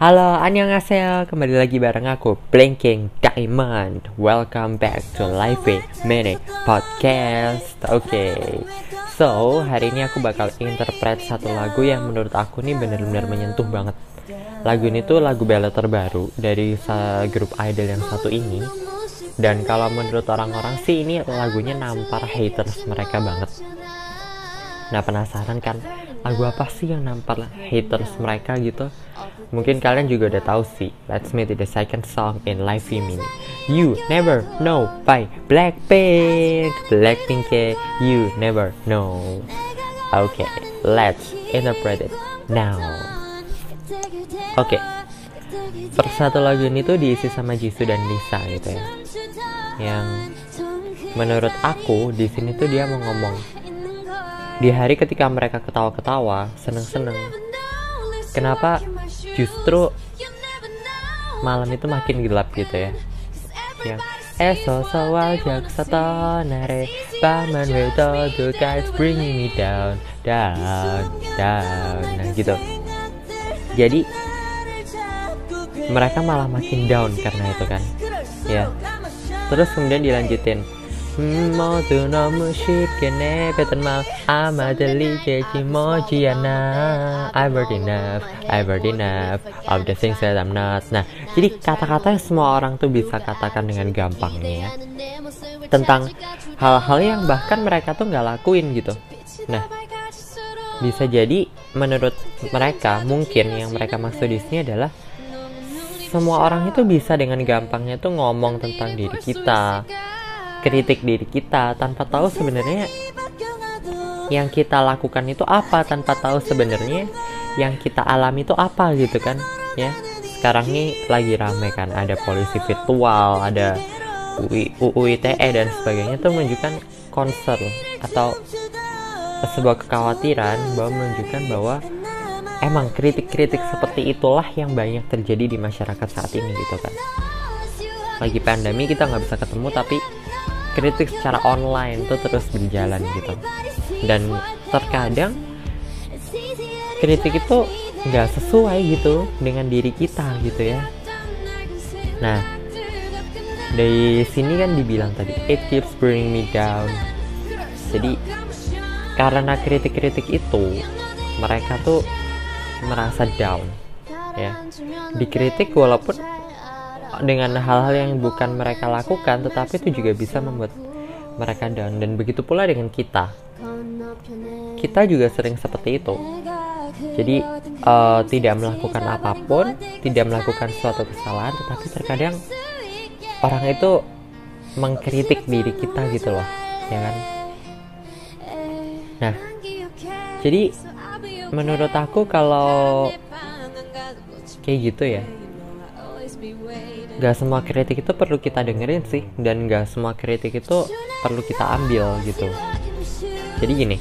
Halo, annyeonghaseyo. Kembali lagi bareng aku, Blinking Diamond. Welcome back to Live Mini Podcast. Oke. Okay. So, hari ini aku bakal interpret satu lagu yang menurut aku nih bener-bener menyentuh banget. Lagu ini tuh lagu ballad terbaru dari grup idol yang satu ini. Dan kalau menurut orang-orang sih ini lagunya nampar haters mereka banget. Nah penasaran kan lagu apa sih yang nampar haters mereka gitu? Mungkin kalian juga udah tahu sih. Let's meet the second song in Live Mini. You Never Know by Blackpink. Blackpink You Never Know. Okay, let's interpret it now. Oke. Okay. Persatu lagu ini tuh diisi sama Jisoo dan Lisa gitu ya. Yang menurut aku di sini tuh dia mau ngomong di hari ketika mereka ketawa-ketawa, seneng-seneng. Kenapa? Justru malam itu makin gelap gitu ya. Yang eso soal jak nare paman wedo the guys bringing me down down down. Nah gitu. Jadi mereka malah makin down karena itu kan. Ya. Terus kemudian dilanjutin もっとの虫けねべたまあまだりけ気持ちやな I've heard enough I've heard enough of the things that I'm not nah jadi kata-kata yang semua orang tuh bisa katakan dengan gampangnya tentang hal-hal yang bahkan mereka tuh nggak lakuin gitu. Nah bisa jadi menurut mereka mungkin yang mereka maksud di sini adalah semua orang itu bisa dengan gampangnya tuh ngomong tentang diri kita kritik diri kita tanpa tahu sebenarnya yang kita lakukan itu apa tanpa tahu sebenarnya yang kita alami itu apa gitu kan ya. Sekarang nih lagi rame kan ada polisi virtual ada UU ITE dan sebagainya itu menunjukkan concern atau sebuah kekhawatiran bahwa menunjukkan bahwa emang kritik-kritik seperti itulah yang banyak terjadi di masyarakat saat ini gitu kan. Lagi pandemi kita nggak bisa ketemu tapi kritik secara online tuh terus berjalan gitu. Dan terkadang kritik itu nggak sesuai gitu dengan diri kita gitu ya. Nah dari sini kan dibilang tadi it keeps bringing me down. Jadi karena kritik-kritik itu mereka tuh merasa down ya. Dikritik walaupun dengan hal-hal yang bukan mereka lakukan tetapi itu juga bisa membuat mereka down. Dan begitu pula dengan kita. Kita juga sering seperti itu. Jadi uh, tidak melakukan apa pun tidak melakukan suatu kesalahan tetapi terkadang orang itu mengkritik diri kita gitu loh ya kan? Nah jadi menurut aku kalau kayak gitu ya gak semua kritik itu perlu kita dengerin sih dan gak semua kritik itu perlu kita ambil gitu. Jadi gini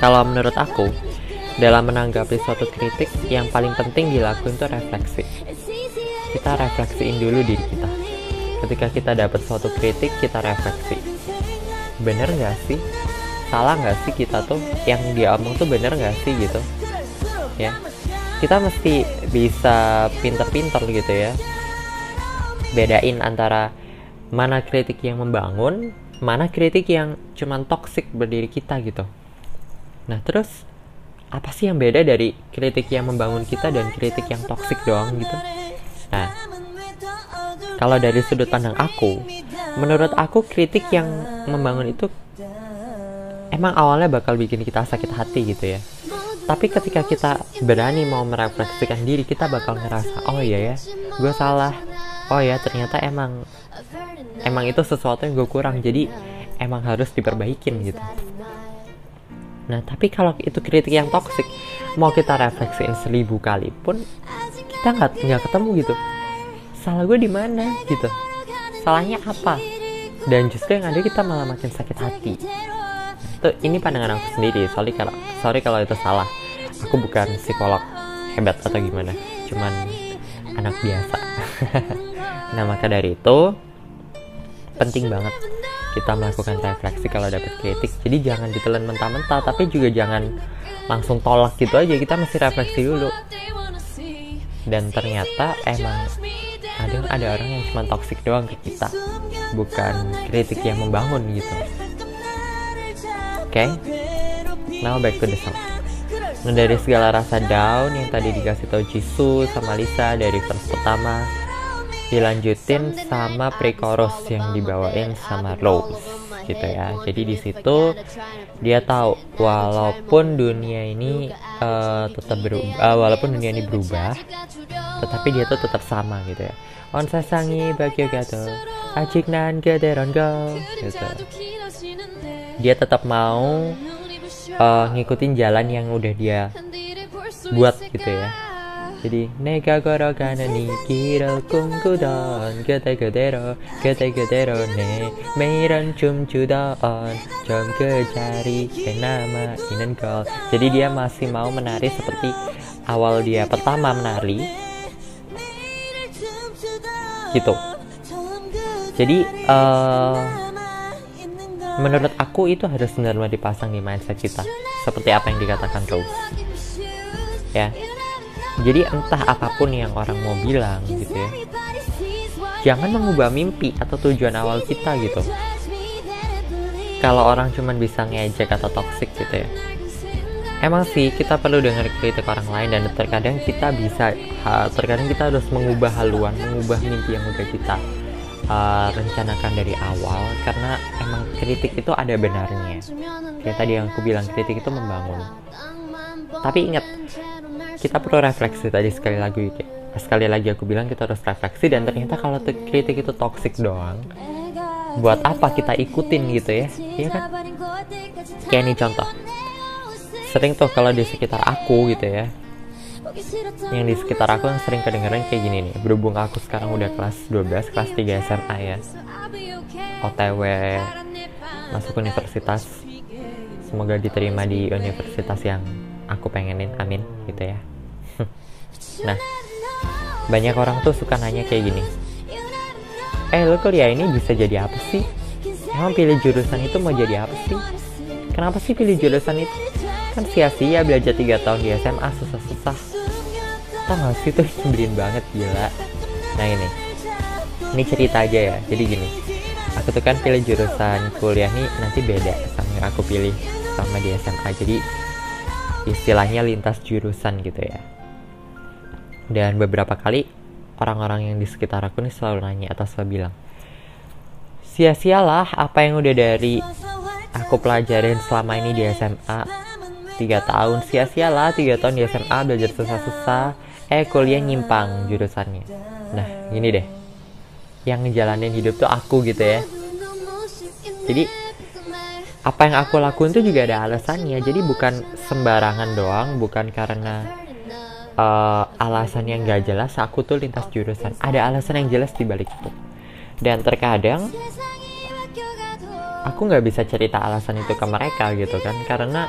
kalau menurut aku dalam menanggapi suatu kritik yang paling penting dilakukan itu refleksi. Kita refleksiin dulu diri kita. Ketika kita dapat suatu kritik kita refleksi. Bener gak sih? Salah gak sih kita tuh? Yang dia omong tuh bener gak sih gitu? Ya. Kita mesti bisa pinter-pinter gitu ya bedain antara mana kritik yang membangun, mana kritik yang cuman toksik berdiri kita gitu. Nah terus apa sih yang beda dari kritik yang membangun kita dan kritik yang toksik doang gitu? Nah kalau dari sudut pandang aku, menurut aku kritik yang membangun itu emang awalnya bakal bikin kita sakit hati gitu ya. Tapi ketika kita berani mau merefleksikan diri, kita bakal ngerasa, oh iya ya, gue salah, oh ya ternyata emang emang itu sesuatu yang gue kurang jadi emang harus diperbaikin gitu. Nah tapi kalau itu kritik yang toksik mau kita refleksiin seribu kali pun kita nggak nggak ketemu gitu. Salah gue di mana gitu. Salahnya apa? Dan justru yang ada kita malah makin sakit hati. Itu ini pandangan aku sendiri. Sorry kalau sorry kalau itu salah. Aku bukan psikolog hebat atau gimana. Cuman anak biasa Nah maka dari itu penting banget kita melakukan refleksi kalau dapat kritik. Jadi jangan ditelan mentah-mentah, tapi juga jangan langsung tolak gitu aja. Kita mesti refleksi dulu. dan ternyata emang kadang ada orang yang cuma toxic doang ke kita bukan kritik yang membangun gitu oke okay? now back to the song Nah dari segala rasa down yang tadi dikasih tau Jisoo sama Lisa dari verse pertama dilanjutin sama pre-chorus yang dibawain sama Rose gitu ya. Jadi di situ dia tahu walaupun dunia ini uh, tetap berubah, uh, walaupun dunia ini berubah, tetapi dia tuh tetap sama gitu ya. On sasangi bagi gato, ajik nan gederon go gitu. Dia tetap mau uh, ngikutin jalan yang udah dia buat gitu ya jadi nega goro kana ni kiro kungku don gete gedero gete gedero ne. Meiran cum cudon jom ke cari nama inen kol jadi dia masih mau menari seperti awal dia pertama menari. Gitu. Jadi uh, menurut aku itu harus benar-benar dipasang di mindset kita. Seperti apa yang dikatakan Rose. Ya jadi entah apa pun yang orang mau bilang gitu ya. Jangan mengubah mimpi atau tujuan awal kita gitu. Kalau orang cuma bisa ngejek atau toxic gitu ya. Emang sih kita perlu dengar kritik orang lain dan terkadang kita bisa terkadang kita harus mengubah haluan mengubah mimpi yang udah kita uh, rencanakan dari awal. Karena emang kritik itu ada benarnya. Kayak tadi yang aku bilang kritik itu membangun. Tapi ingat kita perlu refleksi tadi sekali lagi sekali lagi aku bilang kita harus refleksi dan ternyata kalau kritik itu toxic doang buat apa kita ikutin gitu ya? Iya kan? Kayak ini contoh. Sering tuh kalau di sekitar aku gitu ya. Yang di sekitar aku yang sering kedengeran kayak gini nih. Berhubung aku sekarang udah kelas 12 kelas 3 SMA ya. OTW masuk universitas. Semoga diterima di universitas yang aku pengenin amin gitu ya. Nah banyak orang tuh suka nanya kayak gini. Eh lo kuliah ini bisa jadi apa sih? Emang pilih jurusan itu mau jadi apa sih? Kenapa sih pilih jurusan itu? Kan sia-sia belajar 3 tahun di SMA susah-susah. Tau gak sih tuh nyebelin banget gila. Nah ini. Ini cerita aja ya. Jadi gini. Aku tuh kan pilih jurusan kuliah nih nanti beda sama yang aku pilih sama di SMA jadi istilahnya lintas jurusan gitu ya. Dan beberapa kali orang-orang yang di sekitar aku nih selalu nanya atau selalu bilang sia-sialah apa yang udah dari aku pelajarin selama ini di SMA tiga tahun sia-sialah tiga tahun di SMA belajar susah-susah. Eh kuliah nyimpang jurusannya. Nah gini deh. Yang ngejalanin hidup tuh aku gitu ya. Jadi apa yang aku lakuin tuh juga ada alasannya. Jadi bukan sembarangan doang bukan karena uh, alasan yang gak jelas aku tuh lintas jurusan. Ada alasan yang jelas di balik itu. Dan terkadang aku nggak bisa cerita alasan itu ke mereka gitu kan. Karena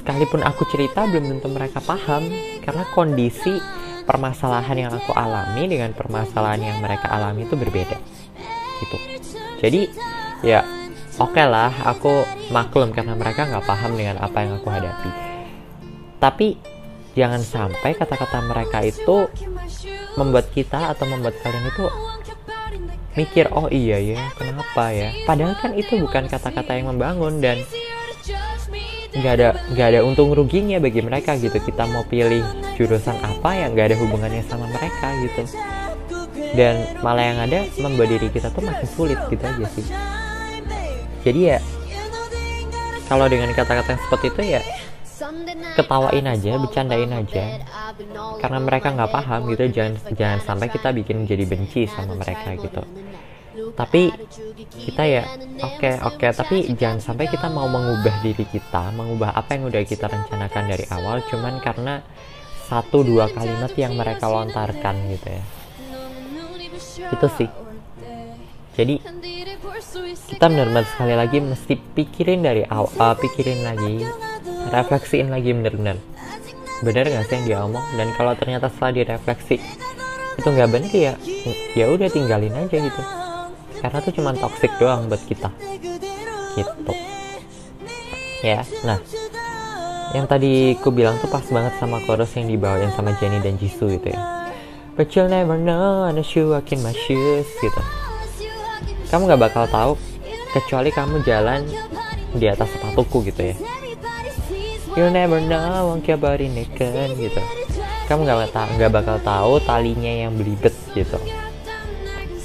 sekalipun aku cerita belum tentu mereka paham. Karena kondisi permasalahan yang aku alami dengan permasalahan yang mereka alami itu berbeda gitu. Jadi ya oke okay lah aku maklum karena mereka nggak paham dengan apa yang aku hadapi. Tapi jangan sampai kata-kata mereka itu membuat kita atau membuat kalian itu mikir oh iya ya kenapa ya? Padahal kan itu bukan kata-kata yang membangun dan nggak ada nggak ada untung ruginya bagi mereka gitu. Kita mau pilih jurusan apa yang nggak ada hubungannya sama mereka gitu. Dan malah yang ada membuat diri kita tuh makin sulit gitu aja sih jadi ya kalau dengan kata-kata seperti itu ya ketawain aja, bercandain aja, karena mereka nggak paham gitu. Jangan jangan sampai kita bikin jadi benci sama mereka gitu. Tapi kita ya oke okay, oke. Okay, tapi jangan sampai kita mau mengubah diri kita mengubah apa yang udah kita rencanakan dari awal cuman karena satu dua kalimat yang mereka lontarkan gitu ya. Itu sih jadi kita benar-benar sekali lagi mesti pikirin dari awal uh, pikirin lagi refleksiin lagi benar-benar benar nggak sih yang dia omong? Dan kalau ternyata setelah direfleksi itu nggak benar ya ya udah tinggalin aja gitu. Karena tuh cuma toxic doang buat kita. Gitu. Ya nah. Yang tadi ku bilang tuh pas banget sama chorus yang dibawain sama Jenny dan Jisoo gitu ya. But you'll never know unless you walk in my shoes gitu kamu nggak bakal tahu kecuali kamu jalan di atas sepatuku gitu ya. You'll never know won't your body naked gitu. Kamu nggak bakal nggak bakal tahu talinya yang belibet gitu.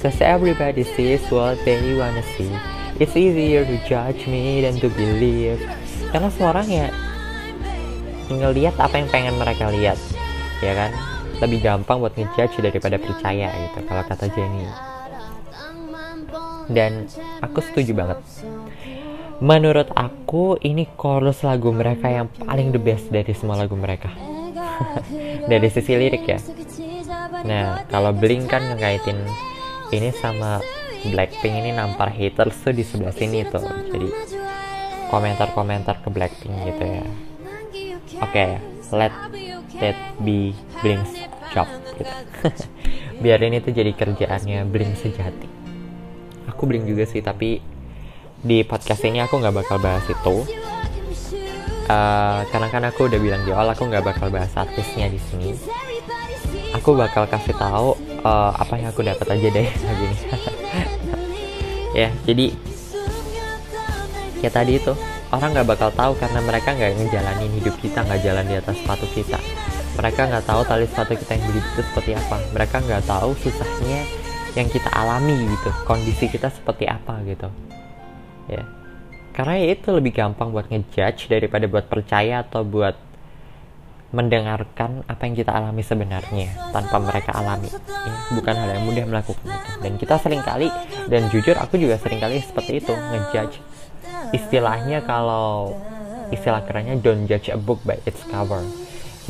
Cause everybody sees what they wanna see. It's easier to judge me than to believe. Karena semua orang ya ngelihat apa yang pengen mereka lihat ya kan? Lebih gampang buat ngejudge daripada percaya gitu kalau kata Jenny dan aku setuju banget. Menurut aku ini chorus lagu mereka yang paling the best dari semua lagu mereka. Dari sisi lirik ya. Nah kalau Blink kan ngaitin ini sama Blackpink ini nampar haters tuh di sebelah sini tuh. Jadi komentar-komentar ke Blackpink gitu ya. Oke okay, let that be Blink's job gitu. Biar ini tuh jadi kerjaannya Blink sejati aku Blink juga sih tapi di podcast ini aku nggak bakal bahas itu. Uh, karena kan aku udah bilang di awal aku nggak bakal bahas artisnya di sini. Aku bakal kasih tahu uh, apa yang aku dapat aja deh lagi. Ini ya jadi ya tadi itu. Orang nggak bakal tahu karena mereka nggak ngejalanin hidup kita nggak jalan di atas sepatu kita. Mereka nggak tahu tali sepatu kita yang beli itu seperti apa. Mereka nggak tahu susahnya yang kita alami gitu kondisi kita seperti apa gitu. Ya. Karena ya itu lebih gampang buat ngejudge daripada buat percaya atau buat mendengarkan apa yang kita alami sebenarnya tanpa mereka alami. Ya, bukan hal yang mudah melakukan itu. Dan kita sering kali dan jujur aku juga sering kali seperti itu ngejudge. Istilahnya kalau istilah kerennya don't judge a book by its cover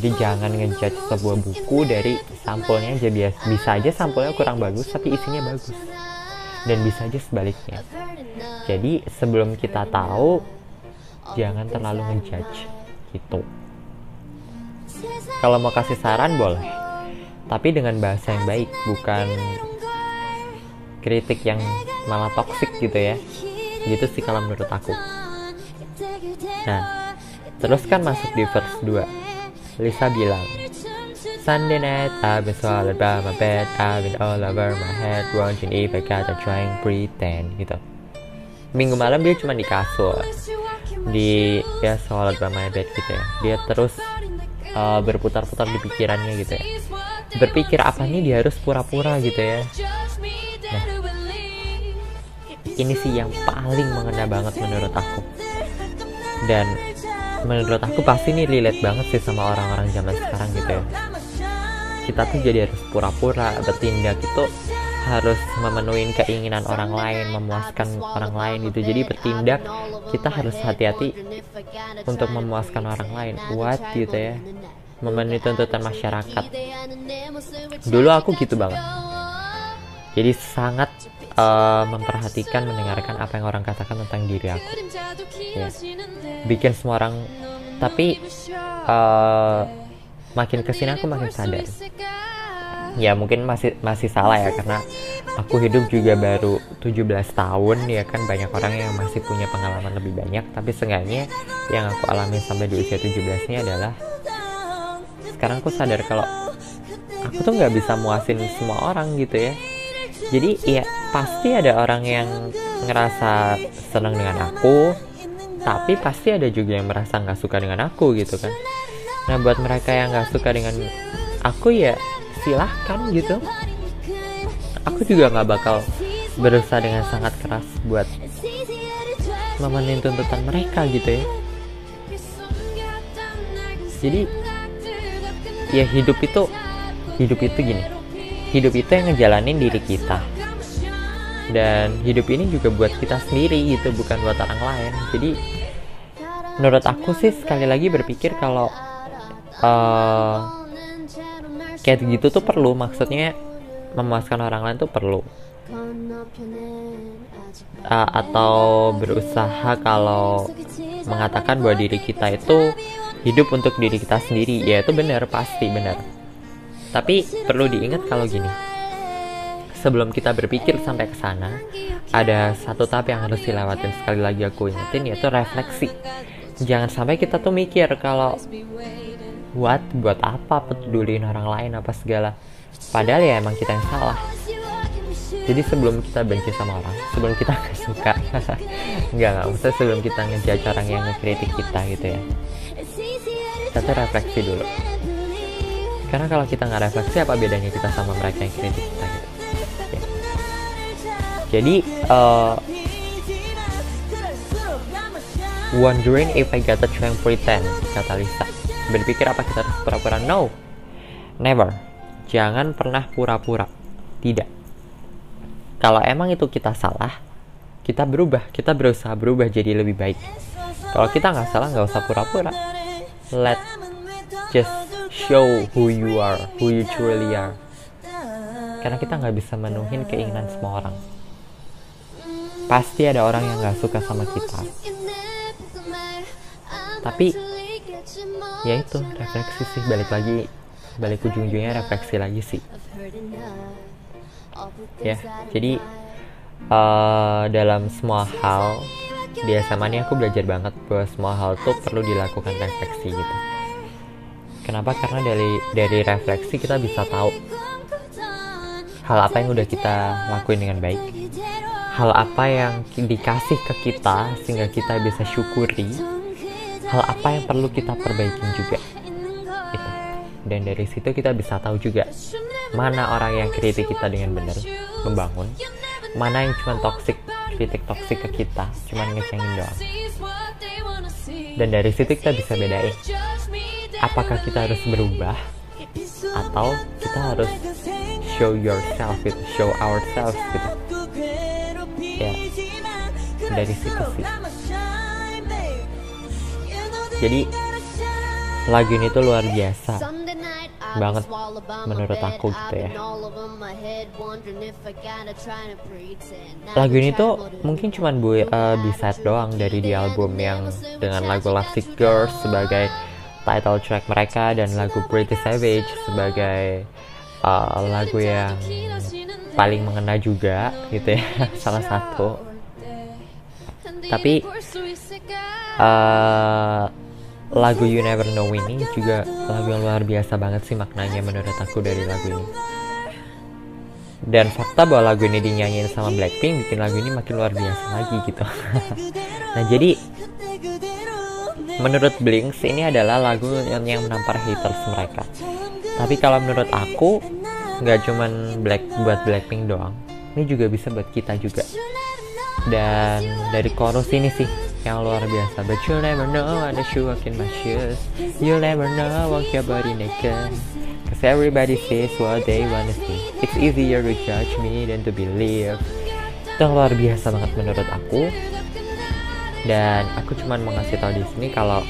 jadi jangan ngejudge sebuah buku dari sampulnya aja biasa bisa aja sampulnya kurang bagus tapi isinya bagus. Dan bisa aja sebaliknya. Jadi sebelum kita tahu jangan terlalu ngejudge gitu. Kalau mau kasih saran boleh. Tapi dengan bahasa yang baik bukan kritik yang malah toksik gitu ya. Gitu sih kalau menurut aku. Nah terus kan masuk di verse 2 Lisa bilang Sunday night I've been swallowed by my bed. I've been all over my head Wondering if I got a trying pretend gitu. Minggu malam dia cuma di kasur Di ya swallowed by my bed gitu ya. Dia terus uh, berputar-putar di pikirannya gitu ya. Berpikir apa nih dia harus pura-pura gitu ya. Nah ini sih yang paling mengena banget menurut aku. Dan menurut aku pasti ini relate banget sih sama orang-orang zaman sekarang gitu ya kita tuh jadi harus pura-pura bertindak itu harus memenuhi keinginan orang lain, memuaskan orang lain gitu. Jadi bertindak kita harus hati-hati untuk memuaskan orang lain. What gitu ya, memenuhi tuntutan masyarakat. Dulu aku gitu banget. Jadi sangat uh, memperhatikan mendengarkan apa yang orang katakan tentang diri aku. Ya. bikin semua orang tapi uh, makin ke sini aku makin sadar. Ya mungkin masih masih salah ya karena aku hidup juga baru 17 tahun ya kan? Banyak orang yang masih punya pengalaman lebih banyak tapi seenggaknya yang aku alami sampai di usia 17 ini adalah sekarang aku sadar kalau aku tuh nggak bisa muasin semua orang gitu ya jadi ya pasti ada orang yang ngerasa senang dengan aku tapi pasti ada juga yang merasa nggak suka dengan aku gitu kan. Nah buat mereka yang nggak suka dengan aku ya silahkan gitu. Aku juga nggak bakal berusaha dengan sangat keras buat memenuhi tuntutan mereka gitu ya. Jadi ya hidup itu hidup itu gini hidup itu yang ngejalanin diri kita. Dan hidup ini juga buat kita sendiri gitu bukan buat orang lain. Jadi menurut aku sih sekali lagi berpikir kalau uh, kayak gitu tuh perlu. Maksudnya memuaskan orang lain tuh perlu. Uh, atau berusaha kalau mengatakan bahwa diri kita itu hidup untuk diri kita sendiri. Ya itu benar pasti benar tapi perlu diingat kalau gini. Sebelum kita berpikir sampai ke sana, ada satu tahap yang harus dilewatin. Sekali lagi aku ingetin yaitu refleksi. jangan sampai kita tuh mikir kalau buat buat apa peduliin orang lain apa segala. Padahal ya emang kita yang salah. Jadi sebelum kita benci sama orang sebelum kita gak suka nggak nggak maksudnya sebelum kita ngejudge orang yang ngekritik kita gitu ya. Kita tuh refleksi dulu karena kalau kita nggak refleksi apa bedanya kita sama mereka yang kritik kita gitu? Ya. jadi uh, wondering if I got a trying pretend kata Lisa. Berpikir apa kita harus pura-pura? No. Never. Jangan pernah pura-pura. Tidak. Kalau emang itu kita salah kita berubah. Kita berusaha berubah jadi lebih baik. Kalau kita nggak salah nggak usah pura-pura. Let just show who you are who you truly are. Karena kita nggak bisa menuhin keinginan semua orang. Pasti ada orang yang nggak suka sama kita. Tapi ya itu refleksi sih. Balik lagi balik ujung-ujungnya refleksi lagi sih. Ya jadi uh, dalam semua hal di SMA ini aku belajar banget bahwa semua hal tuh perlu dilakukan refleksi gitu kenapa? Karena dari dari refleksi kita bisa tahu hal apa yang udah kita lakuin dengan baik. Hal apa yang dikasih ke kita sehingga kita bisa syukuri. Hal apa yang perlu kita perbaikin juga. Itu. Dan dari situ kita bisa tahu juga mana orang yang kritik kita dengan benar membangun. Mana yang cuma toxic kritik toxic ke kita cuma ngecengin doang. Dan dari situ kita bisa bedain apakah kita harus berubah? Atau kita harus show yourself gitu show ourselves gitu? Ya dari situ sih. Jadi lagu ini tuh luar biasa banget menurut aku gitu ya. Lagu ini tuh mungkin cuman bu uh, bisa doang dari di album yang dengan lagu Love Girls sebagai title track mereka dan lagu Pretty Savage sebagai uh, lagu yang paling mengena juga gitu ya salah satu tapi uh, lagu You Never Know ini juga lagu yang luar biasa banget sih maknanya menurut aku dari lagu ini. Dan fakta bahwa lagu ini dinyanyiin sama Blackpink bikin lagu ini makin luar biasa lagi gitu. nah jadi menurut Blinks ini adalah lagu yang, yang menampar haters mereka. Tapi kalau menurut aku nggak cuman Black buat Blackpink doang, ini juga bisa buat kita juga. Dan dari chorus ini sih yang luar biasa. But you'll never know when the shoe walk in my shoes. You'll never know walk your body naked. Cause everybody says what they wanna see. It's easier to judge me than to believe. Itu luar biasa banget menurut aku Dan aku cuma mau ngasih tau di sini kalau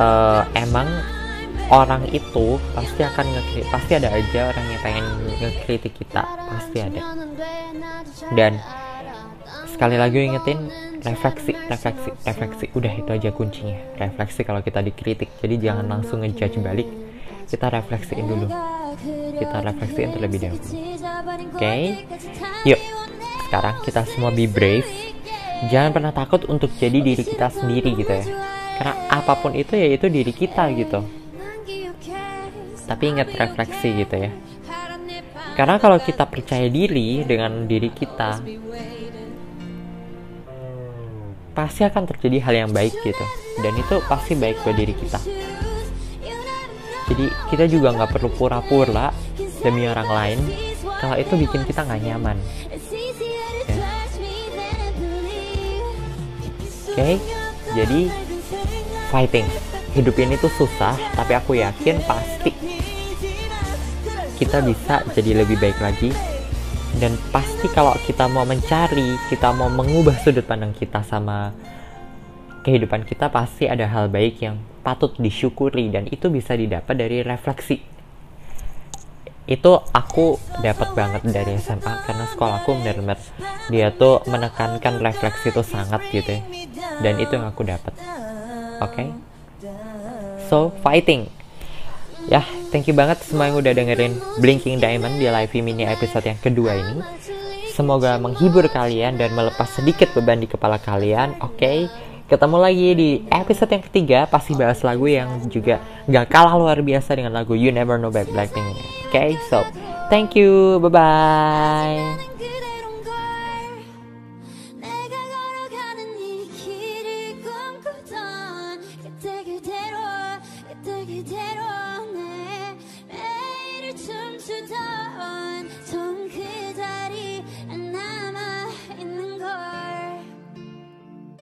uh, Emang orang itu pasti akan ngekritik pasti ada aja orang yang pengen ngekritik kita. Pasti ada. Dan sekali lagi ingetin refleksi refleksi refleksi. Udah itu aja kuncinya. Refleksi kalau kita dikritik. Jadi jangan langsung ngejudge balik. Kita refleksiin dulu. Kita refleksiin terlebih dahulu. Oke? Okay? yuk sekarang kita semua be brave jangan pernah takut untuk jadi diri kita sendiri gitu ya. Karena apa pun itu ya itu diri kita gitu. Tapi ingat refleksi gitu ya. Karena kalau kita percaya diri dengan diri kita pasti akan terjadi hal yang baik gitu. Dan itu pasti baik buat diri kita. Jadi kita juga nggak perlu pura-pura demi orang lain kalau itu bikin kita nggak nyaman okay? jadi fighting. Hidup ini tuh susah tapi aku yakin pasti kita bisa jadi lebih baik lagi. Dan pasti kalau kita mau mencari kita mau mengubah sudut pandang kita sama kehidupan kita pasti ada hal baik yang patut disyukuri. Dan itu bisa didapat dari refleksi itu aku dapat banget dari SMA karena sekolahku benar-benar dia tuh menekankan refleksi itu sangat gitu ya dan itu yang aku dapat oke okay? so fighting ya thank you banget semua yang udah dengerin Blinking Diamond di live mini episode yang kedua ini semoga menghibur kalian dan melepas sedikit beban di kepala kalian oke okay? Ketemu lagi di episode yang ketiga Pasti bahas lagu yang juga gak kalah luar biasa dengan lagu You Never Know Back Blackpink Oke, okay, so thank you, bye-bye